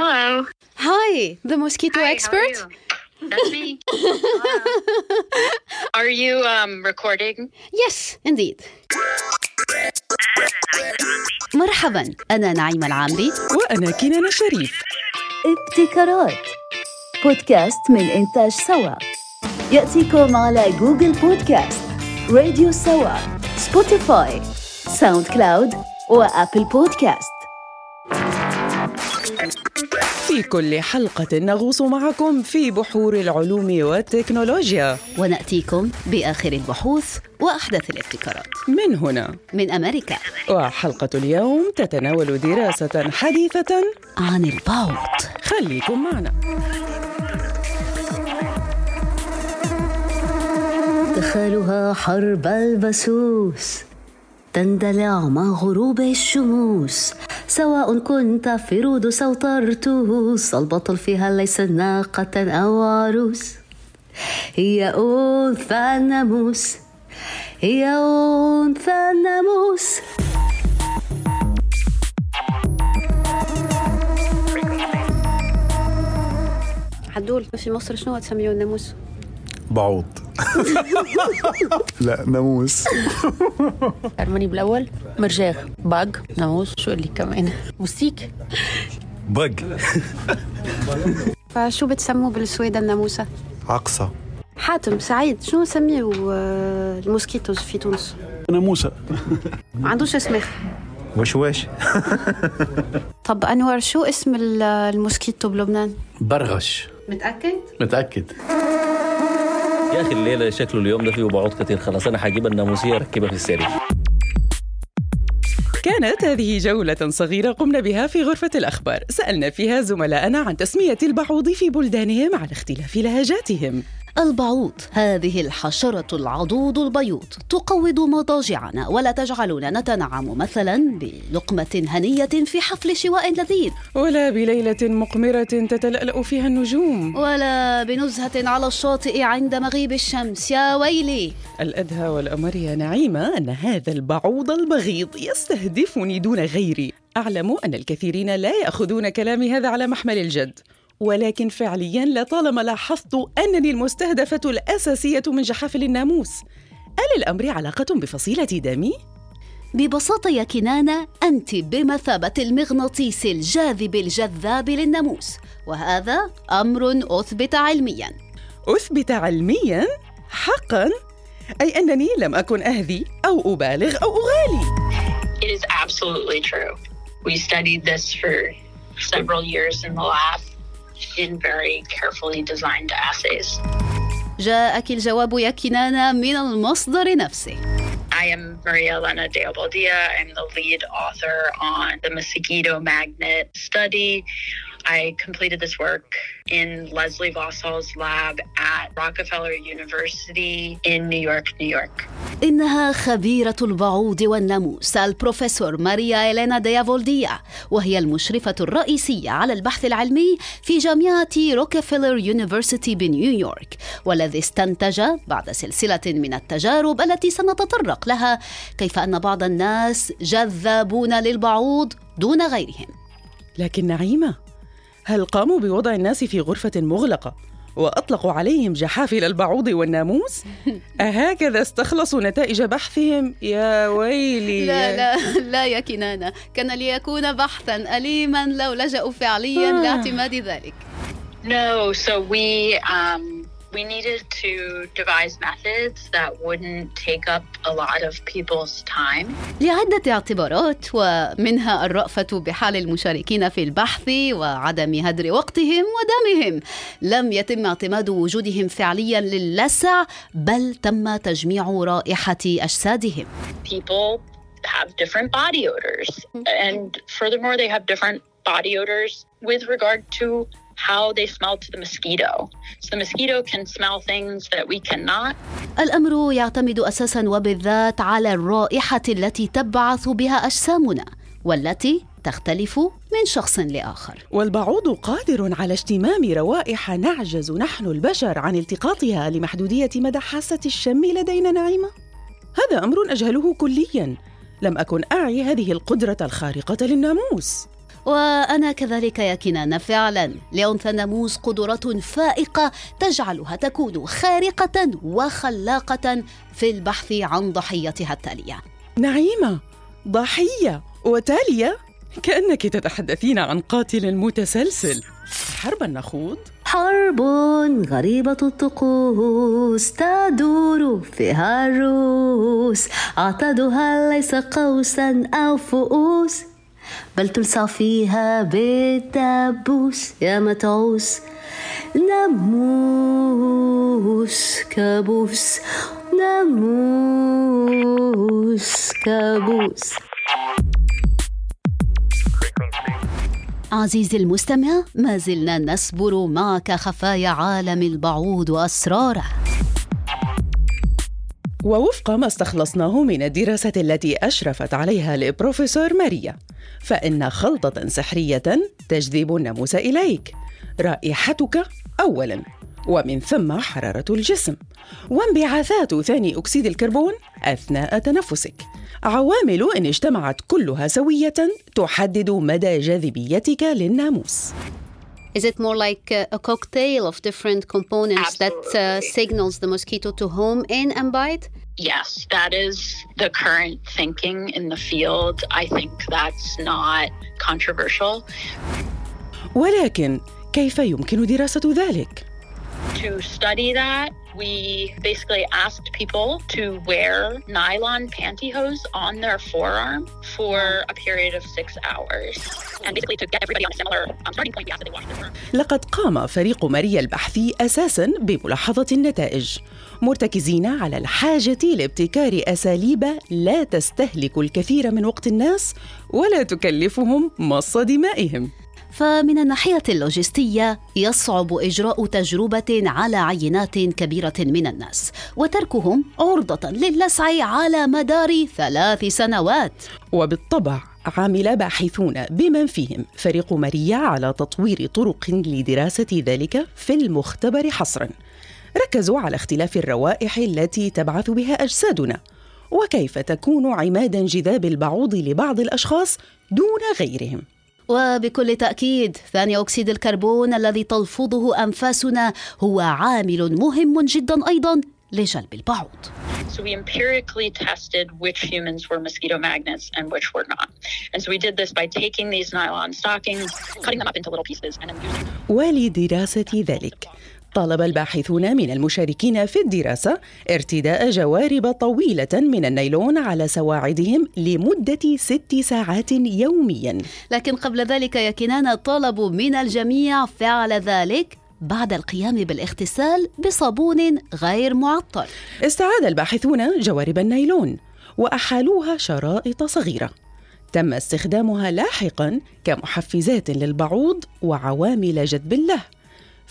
Hello. Hi, the mosquito Hi, how are expert. you? That's me. Are you um, recording? Yes, indeed. مرحبا أنا نعيمة العامري وأنا كنان الشريف ابتكارات بودكاست من إنتاج سوا يأتيكم على Google Podcasts راديو سوا Spotify SoundCloud و Apple Podcasts في كل حلقة نغوص معكم في بحور العلوم والتكنولوجيا. ونأتيكم بآخر البحوث وأحدث الابتكارات. من هنا. من أمريكا. وحلقة اليوم تتناول دراسة حديثة عن البعوض خليكم معنا. دخلها حرب البسوس تندلع مع غروب الشموس. سواء كنت في رودس أو طرطوس البطل فيها ليس ناقة أو عروس. هي أنثى الناموس. هي أنثى الناموس. عدول في مصر شنو تسميون الناموس؟ بعوض. لا ناموس. أرمني بالأول. مرجاغ باج ناموس. شو اللي كمان؟ موسيك. بق فشو بتسموا بالسويد الناموسة؟ عقصة. حاتم سعيد. شنو نسميو آه، الموسكيتوز في تونس؟ ناموسة. ما عندوش اسم وشواش طب أنور شو اسم ال- الموسكيتو بلبنان؟ برغش. متأكد؟ متأكد. يا أخي الليلة شكله اليوم ده فيه بعوض كتير. خلاص أنا حجيب الناموسية اركبها في السرير. كانت هذه جولة صغيرة قمنا بها في غرفة الأخبار. سألنا فيها زملائنا عن تسمية البعوض في بلدانهم على اختلاف لهجاتهم. البعوض. هذه الحشرة العضوض البيوض. تقوض مضاجعنا ولا تجعلنا نتنعم مثلا بلقمة هنية في حفل شواء لذيذ. ولا بليلة مقمرة تتلألأ فيها النجوم. ولا بنزهة على الشاطئ عند مغيب الشمس. يا ويلي. الأدهى والأمر يا نعيمة أن هذا البعوض البغيض يستهدفني دون غيري. أعلم أن الكثيرين لا يأخذون كلامي هذا على محمل الجد. ولكن فعليا لطالما لاحظت أنني المستهدفة الأساسية من جحافل الناموس. ألا الأمر علاقة بفصيلة دمي؟ ببساطة يا كنانة أنت بمثابة المغناطيس الجاذب الجذاب للناموس وهذا أمر أثبت علمياً. أثبت علميا؟ حقا؟ أي أنني لم أكن أهذي أو أبالغ أو أغالي. It is absolutely true. We studied this for several years in the lab. in very carefully designed assays. جاءك الجواب يا كنانة من المصدر نفسه I am Maria Elena de Obaldia. I'm the lead author on the mosquito magnet study. I completed this work in Leslie Vosshall's lab at Rockefeller University in New York, New York. إنها خبيرة البعوض والناموس البروفيسور ماريا إلينا ديافولديا وهي المشرفة الرئيسية على البحث العلمي في جامعة Rockefeller University بنيويورك والذي استنتج بعد سلسلة من التجارب التي سنتطرق لها كيف أن بعض الناس جذابون للبعوض دون غيرهم لكن نعيمة هل قاموا بوضع الناس في غرفة مغلقة وأطلقوا عليهم جحافل البعوض والناموس؟ أهكذا استخلصوا نتائج بحثهم؟ يا ويلي لا لا لا يا كنانة كان ليكون بحثا أليما لو لجأوا فعليا آه. لاعتماد ذلك No, so we um, we needed to devise methods that wouldn't take up a lot of people's time. لعدة اعتبارات ومنها الرأفة بحال المشاركين في البحث وعدم هدر وقتهم ودمهم لم يتم اعتماد وجودهم فعليا للسع بل تم تجميع رائحة أجسادهم People have different body odors, and furthermore, they have different body odors with regard to how they smell to the mosquito. So the mosquito can smell things that we cannot. الأمر يعتمد أساسا وبالذات على الرائحة التي تبعث بها أجسامنا والتي تختلف من شخص لآخر والبعوض قادر على اشتمام روائح نعجز نحن البشر عن التقاطها لمحدودية مدى حاسة الشم لدينا نعيمة؟ هذا أمر أجهله كلياً لم أكن أعي هذه القدرة الخارقة للناموس وأنا كذلك يا كنان فعلا لأنثى الناموس قدرات فائقة تجعلها تكون خارقة وخلاقة في البحث عن ضحيتها التالية. نعيمة ضحية وتالية؟ كأنك تتحدثين عن قاتل متسلسل. حربا نخوض حرب غريبة الطقوس تدور فيها الروس. عتادها ليس قوسا أو فؤوس. بل تلسع فيها بالدبوس يا متعوس ناموس كابوس. ناموس كابوس. عزيزي المستمع ما زلنا نسبر معك خفايا عالم البعوض وأسراره. ووفق ما استخلصناه من الدراسة التي أشرفت عليها البروفيسور ماريا. فإن خلطة سحرية تجذب الناموس إليك. رائحتك أولاً ومن ثم حرارة الجسم. وانبعاثات ثاني أكسيد الكربون أثناء تنفسك. عوامل إن اجتمعت كلها سوية تحدد مدى جاذبيتك للناموس. Is it more like a, a cocktail of different components that uh, signals the mosquito to home in and bite? Yes, that is the current thinking in the field. I think that's not controversial. ولكن كيف يمكن دراسة ذلك؟ To study that, we basically asked people to wear nylon pantyhose on their forearm for a period of six hours. And basically, to get everybody on a similar um, starting point, we asked that they wash their. لقد قام فريق ماريا البحثي أساسا بملاحظه النتائج مرتكزين على الحاجة لابتكار اساليب لا تستهلك الكثير من وقت الناس ولا تكلفهم مص دمائهم فمن الناحية اللوجستية يصعب إجراء تجربة على عينات كبيرة من الناس وتركهم عرضة للسع على مدار ثلاث سنوات. وبالطبع عمل باحثون بمن فيهم. فريق ماريا على تطوير طرق لدراسة ذلك في المختبر حصرا. ركزوا على اختلاف الروائح التي تبعث بها أجسادنا. وكيف تكون عماد انجذاب البعوض لبعض الأشخاص دون غيرهم؟ وبكل تأكيد ثاني أكسيد الكربون الذي تلفظه أنفاسنا هو عامل مهم جدا أيضا لجلب البعوض So we empirically tested which humans were mosquito magnets and which were not. And so we did this by taking these nylon stockings, cutting them up into little pieces, and then using ولدراسه ذلك طلب الباحثون من المشاركين في الدراسة ارتداء جوارب طويلة من النيلون على سواعدهم لمدة ست ساعات يوميا. لكن قبل ذلك يا كنانة طلبوا من الجميع فعل ذلك بعد القيام بالاغتسال بصابون غير معطر استعاد الباحثون جوارب النيلون وأحالوها شرائط صغيرة. تم استخدامها لاحقا كمحفزات للبعوض وعوامل جذب له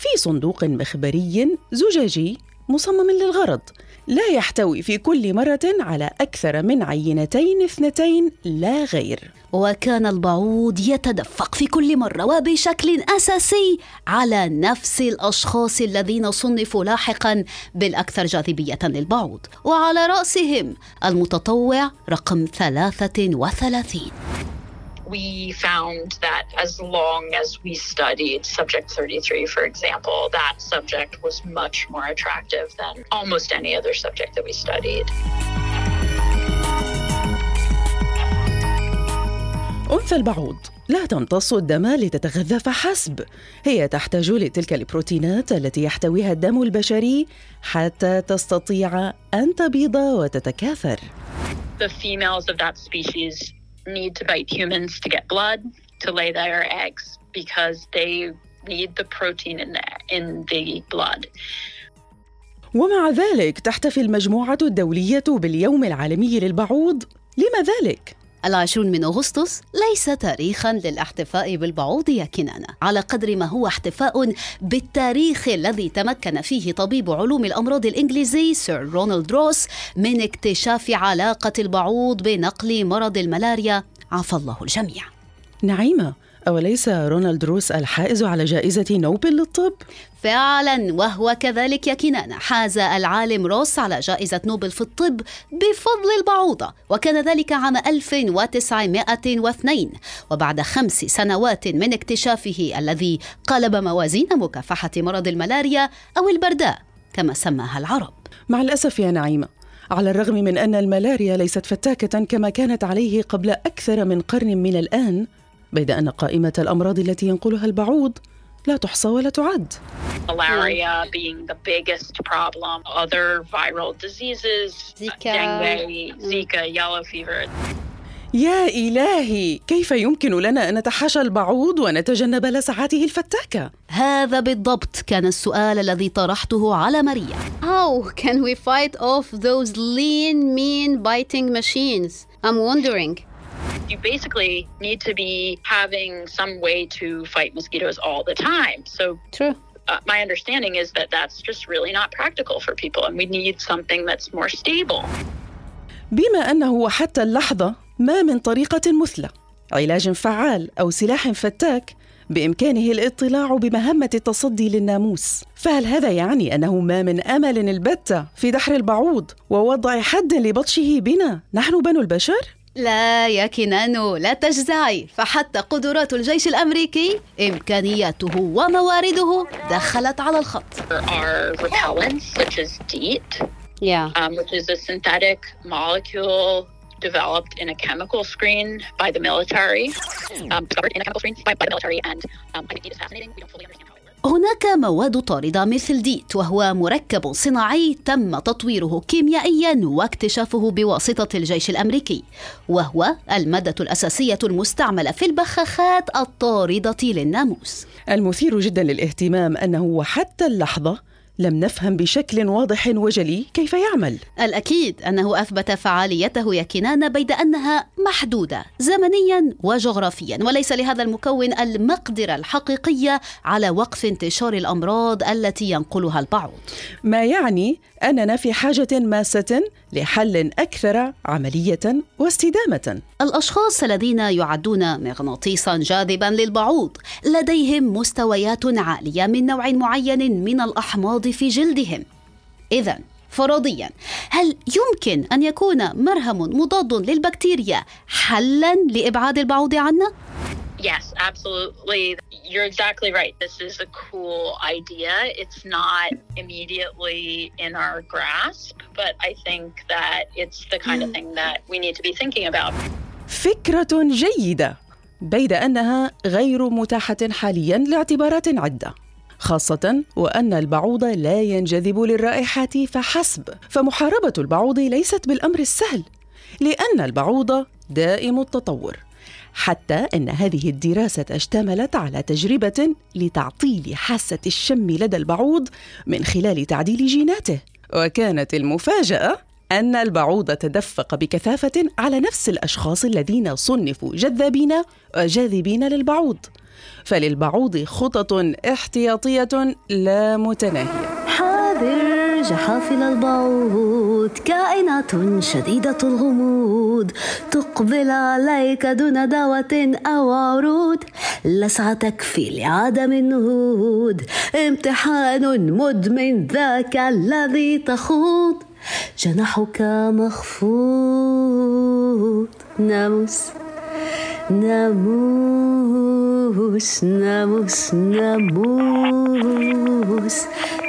في صندوق مخبري زجاجي مصمم للغرض لا يحتوي في كل مرة على أكثر من عينتين اثنتين لا غير. وكان البعوض يتدفق في كل مرة وبشكل أساسي على نفس الأشخاص الذين صنفوا لاحقا بالأكثر جاذبية للبعوض وعلى رأسهم المتطوع رقم 33 we found that as long as we studied subject 33, for example, that subject was much more attractive than almost any other subject that we studied. أنثى البعوض لا تمتص الدم لتتغذى فحسب هي تحتاج لتلك البروتينات التي يحتويها الدم البشري حتى تستطيع أن تبيض وتتكاثر The females of that species need to bite humans to get blood to lay their eggs because they need the protein in the, in the blood. ومع ذلك تحتفي المجموعة الدولية باليوم العالمي للبعوض لما ذلك؟ العشرون من أغسطس ليس تاريخا للأحتفاء بالبعوض يا كنانة على قدر ما هو احتفاء بالتاريخ الذي تمكن فيه طبيب علوم الأمراض الإنجليزي سير رونالد روس من اكتشاف علاقة البعوض بنقل مرض الملاريا. عفى الله الجميع. نعيمة أوليس رونالد روس الحائز على جائزة نوبل للطب؟ فعلا وهو كذلك يا كنانة حاز العالم روس على جائزة نوبل في الطب بفضل البعوضة وكان ذلك عام 1902 وبعد خمس سنوات من اكتشافه الذي قلب موازين مكافحة مرض الملاريا أو البرداء كما سماها العرب. مع الأسف يا نعيمة على الرغم من أن الملاريا ليست فتاكة كما كانت عليه قبل أكثر من قرن من الآن بيد أن قائمة الأمراض التي ينقلها البعوض لا تحصى ولا تعد Malaria being the biggest problem, other viral diseases, Zika. dengue, Zika, yellow fever. يا إلهي كيف يمكن لنا أن نتحاشى البعوض ونتجنب لسعاته الفتاكة؟ هذا بالضبط كان السؤال الذي طرحته على ماريا How can we fight off those lean, mean biting machines? I'm wondering. You basically need to be having some way to fight mosquitoes all the time. So True. uh, my understanding is that that's just really not practical for people, and we need something that's more stable. بما أنه حتى اللحظة ما من طريقة مثلى علاج فعال أو سلاح فتاك بإمكانه الاطلاع بمهمة التصدي للناموس فهل هذا يعني أنه ما من أمل البتة في دحر البعوض ووضع حد لبطشه بنا نحن بنو البشر؟ لا يا كنانو لا تجزعي فحتى قدرات الجيش الأمريكي إمكانياته وموارده دخلت على الخط are repellents, such as DEET, Yeah. um, which is a synthetic molecule developed in a chemical screen by the military, um, discovered in a chemical screen by, by the military, and um, I think DEET is fascinating. We don't fully understand. هناك مواد طاردة مثل ديت وهو مركب صناعي تم تطويره كيميائيا واكتشافه بواسطة الجيش الأمريكي وهو المادة الأساسية المستعملة في البخاخات الطاردة للناموس. المثير جدا للاهتمام أنه وحتى اللحظة لم نفهم بشكل واضح وجلي كيف يعمل. الأكيد أنه أثبت فعاليته يا كنانة بيد أنها محدودة زمنيا وجغرافيا وليس لهذا المكون المقدرة الحقيقية على وقف انتشار الأمراض التي ينقلها البعوض ما يعني أننا في حاجة ماسة لحل أكثر عملية واستدامة الأشخاص الذين يعدون مغناطيسا جاذبا للبعوض لديهم مستويات عالية من نوع معين من الأحماض في جلدهم إذا فرضيا هل يمكن أن يكون مرهم مضاد للبكتيريا حلا لإبعاد البعوض عنا؟ Yes, absolutely. You're exactly right. This is a cool idea. It's not immediately in our grasp, but I think that it's the kind of thing that we need to be thinking about. فكرة جيدة بيد أنها غير متاحة حاليا لاعتبارات عدة خاصة وأن البعوض لا ينجذب للرائحة فحسب فمحاربة البعوض ليست بالأمر السهل لأن البعوض دائم التطور حتى أن هذه الدراسة اشتملت على تجربة لتعطيل حاسة الشم لدى البعوض من خلال تعديل جيناته. وكانت المفاجأة أن البعوض تدفق بكثافة على نفس الأشخاص الذين صنفوا جذابين وجاذبين للبعوض. فللبعوض خطط احتياطية لا متناهية. جحافل البعوض. كائنات شديدة الغموض. تقبل عليك دون دعوة أو عروض. لسعة تكفي لعدم النهوض. امتحان مدمن ذاك الذي تخوض. جناحك مخفوض. ناموس ناموس ناموس ناموس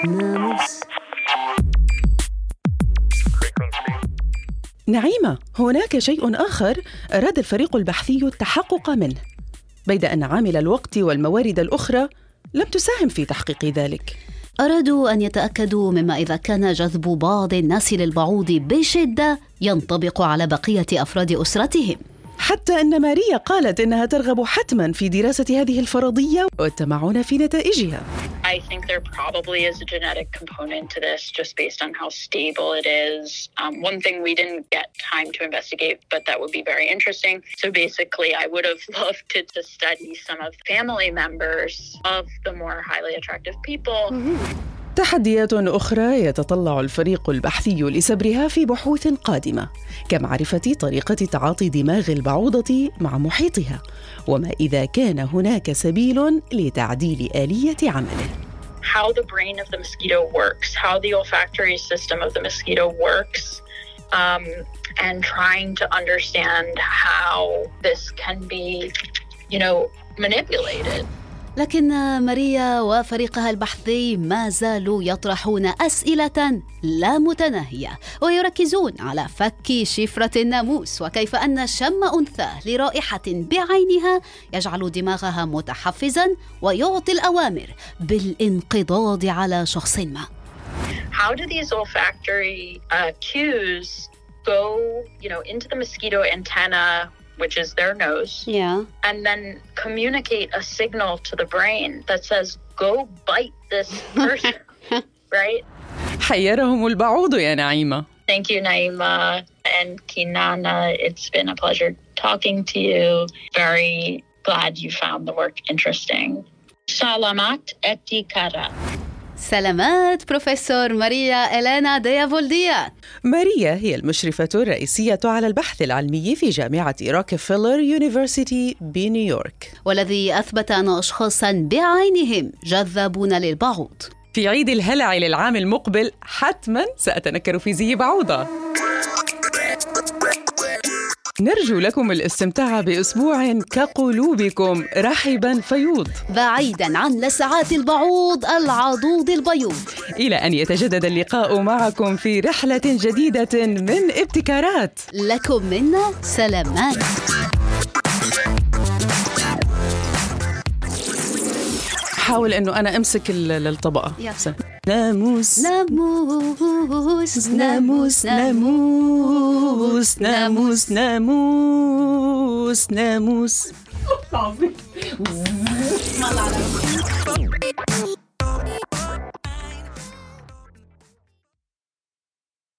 ناموس. نعيمة هناك شيء آخر أراد الفريق البحثي التحقق منه. بيد أن عامل الوقت والموارد الأخرى لم تساهم في تحقيق ذلك. أرادوا أن يتأكدوا مما إذا كان جذب بعض الناس للبعوض بشدة ينطبق على بقية أفراد أسرتهم. حتى أن ماريا قالت إنها ترغب حتما في دراسة هذه الفرضية والتمعن في نتائجها. I think there probably is a genetic component to this just based on how stable it is. Um, one thing we didn't get time to investigate, but that would be very interesting. So basically, I would have loved to, to study some of family members of the more highly attractive people. تحديات أخرى يتطلع الفريق البحثي لسبرها في بحوث قادمة كمعرفة طريقة تعاطي دماغ البعوضة مع محيطها وما إذا كان هناك سبيل لتعديل آلية عمله how the brain of the mosquito works, how the olfactory system of the mosquito works, um, and trying to understand how this can be, you know, manipulated. لكن ماريا وفريقها البحثي ما زالوا يطرحون أسئلة لا متناهية ويركزون على فك شفرة الناموس وكيف أن شم انثاه لرائحة بعينها يجعل دماغها متحفزا ويعطي الأوامر بالانقضاض على شخص ما. How do these olfactory uh, cues go, you know, into the mosquito antenna which is their nose, Yeah. and then communicate a signal to the brain that says, go bite this person, right? حيرهم البعوض يا نعيمة Thank you, Naima and Kinana. It's been a pleasure talking to you. Very glad you found the work interesting. Salamat etikara. سلامات بروفيسور ماريا إلينا ديافولديا. ماريا هي المشرفة الرئيسية على البحث العلمي في جامعة Rockefeller University بنيويورك. والذي أثبت أن أشخاصا بعينهم جذابون للبعوض. في عيد الهلع للعام المقبل حتما سأتنكر في زي بعوضة. نرجو لكم الاستمتاع بأسبوع كقلوبكم. رحبا فيوض. بعيدا عن لسعات البعوض العضوض البيوض. إلى أن يتجدد اللقاء معكم في رحلة جديدة من ابتكارات. لكم منا سلامات. حاول أنه أنا أمسك ال- الطبقة. يلا. ناموس ناموس ناموس ناموس ناموس ناموس ناموس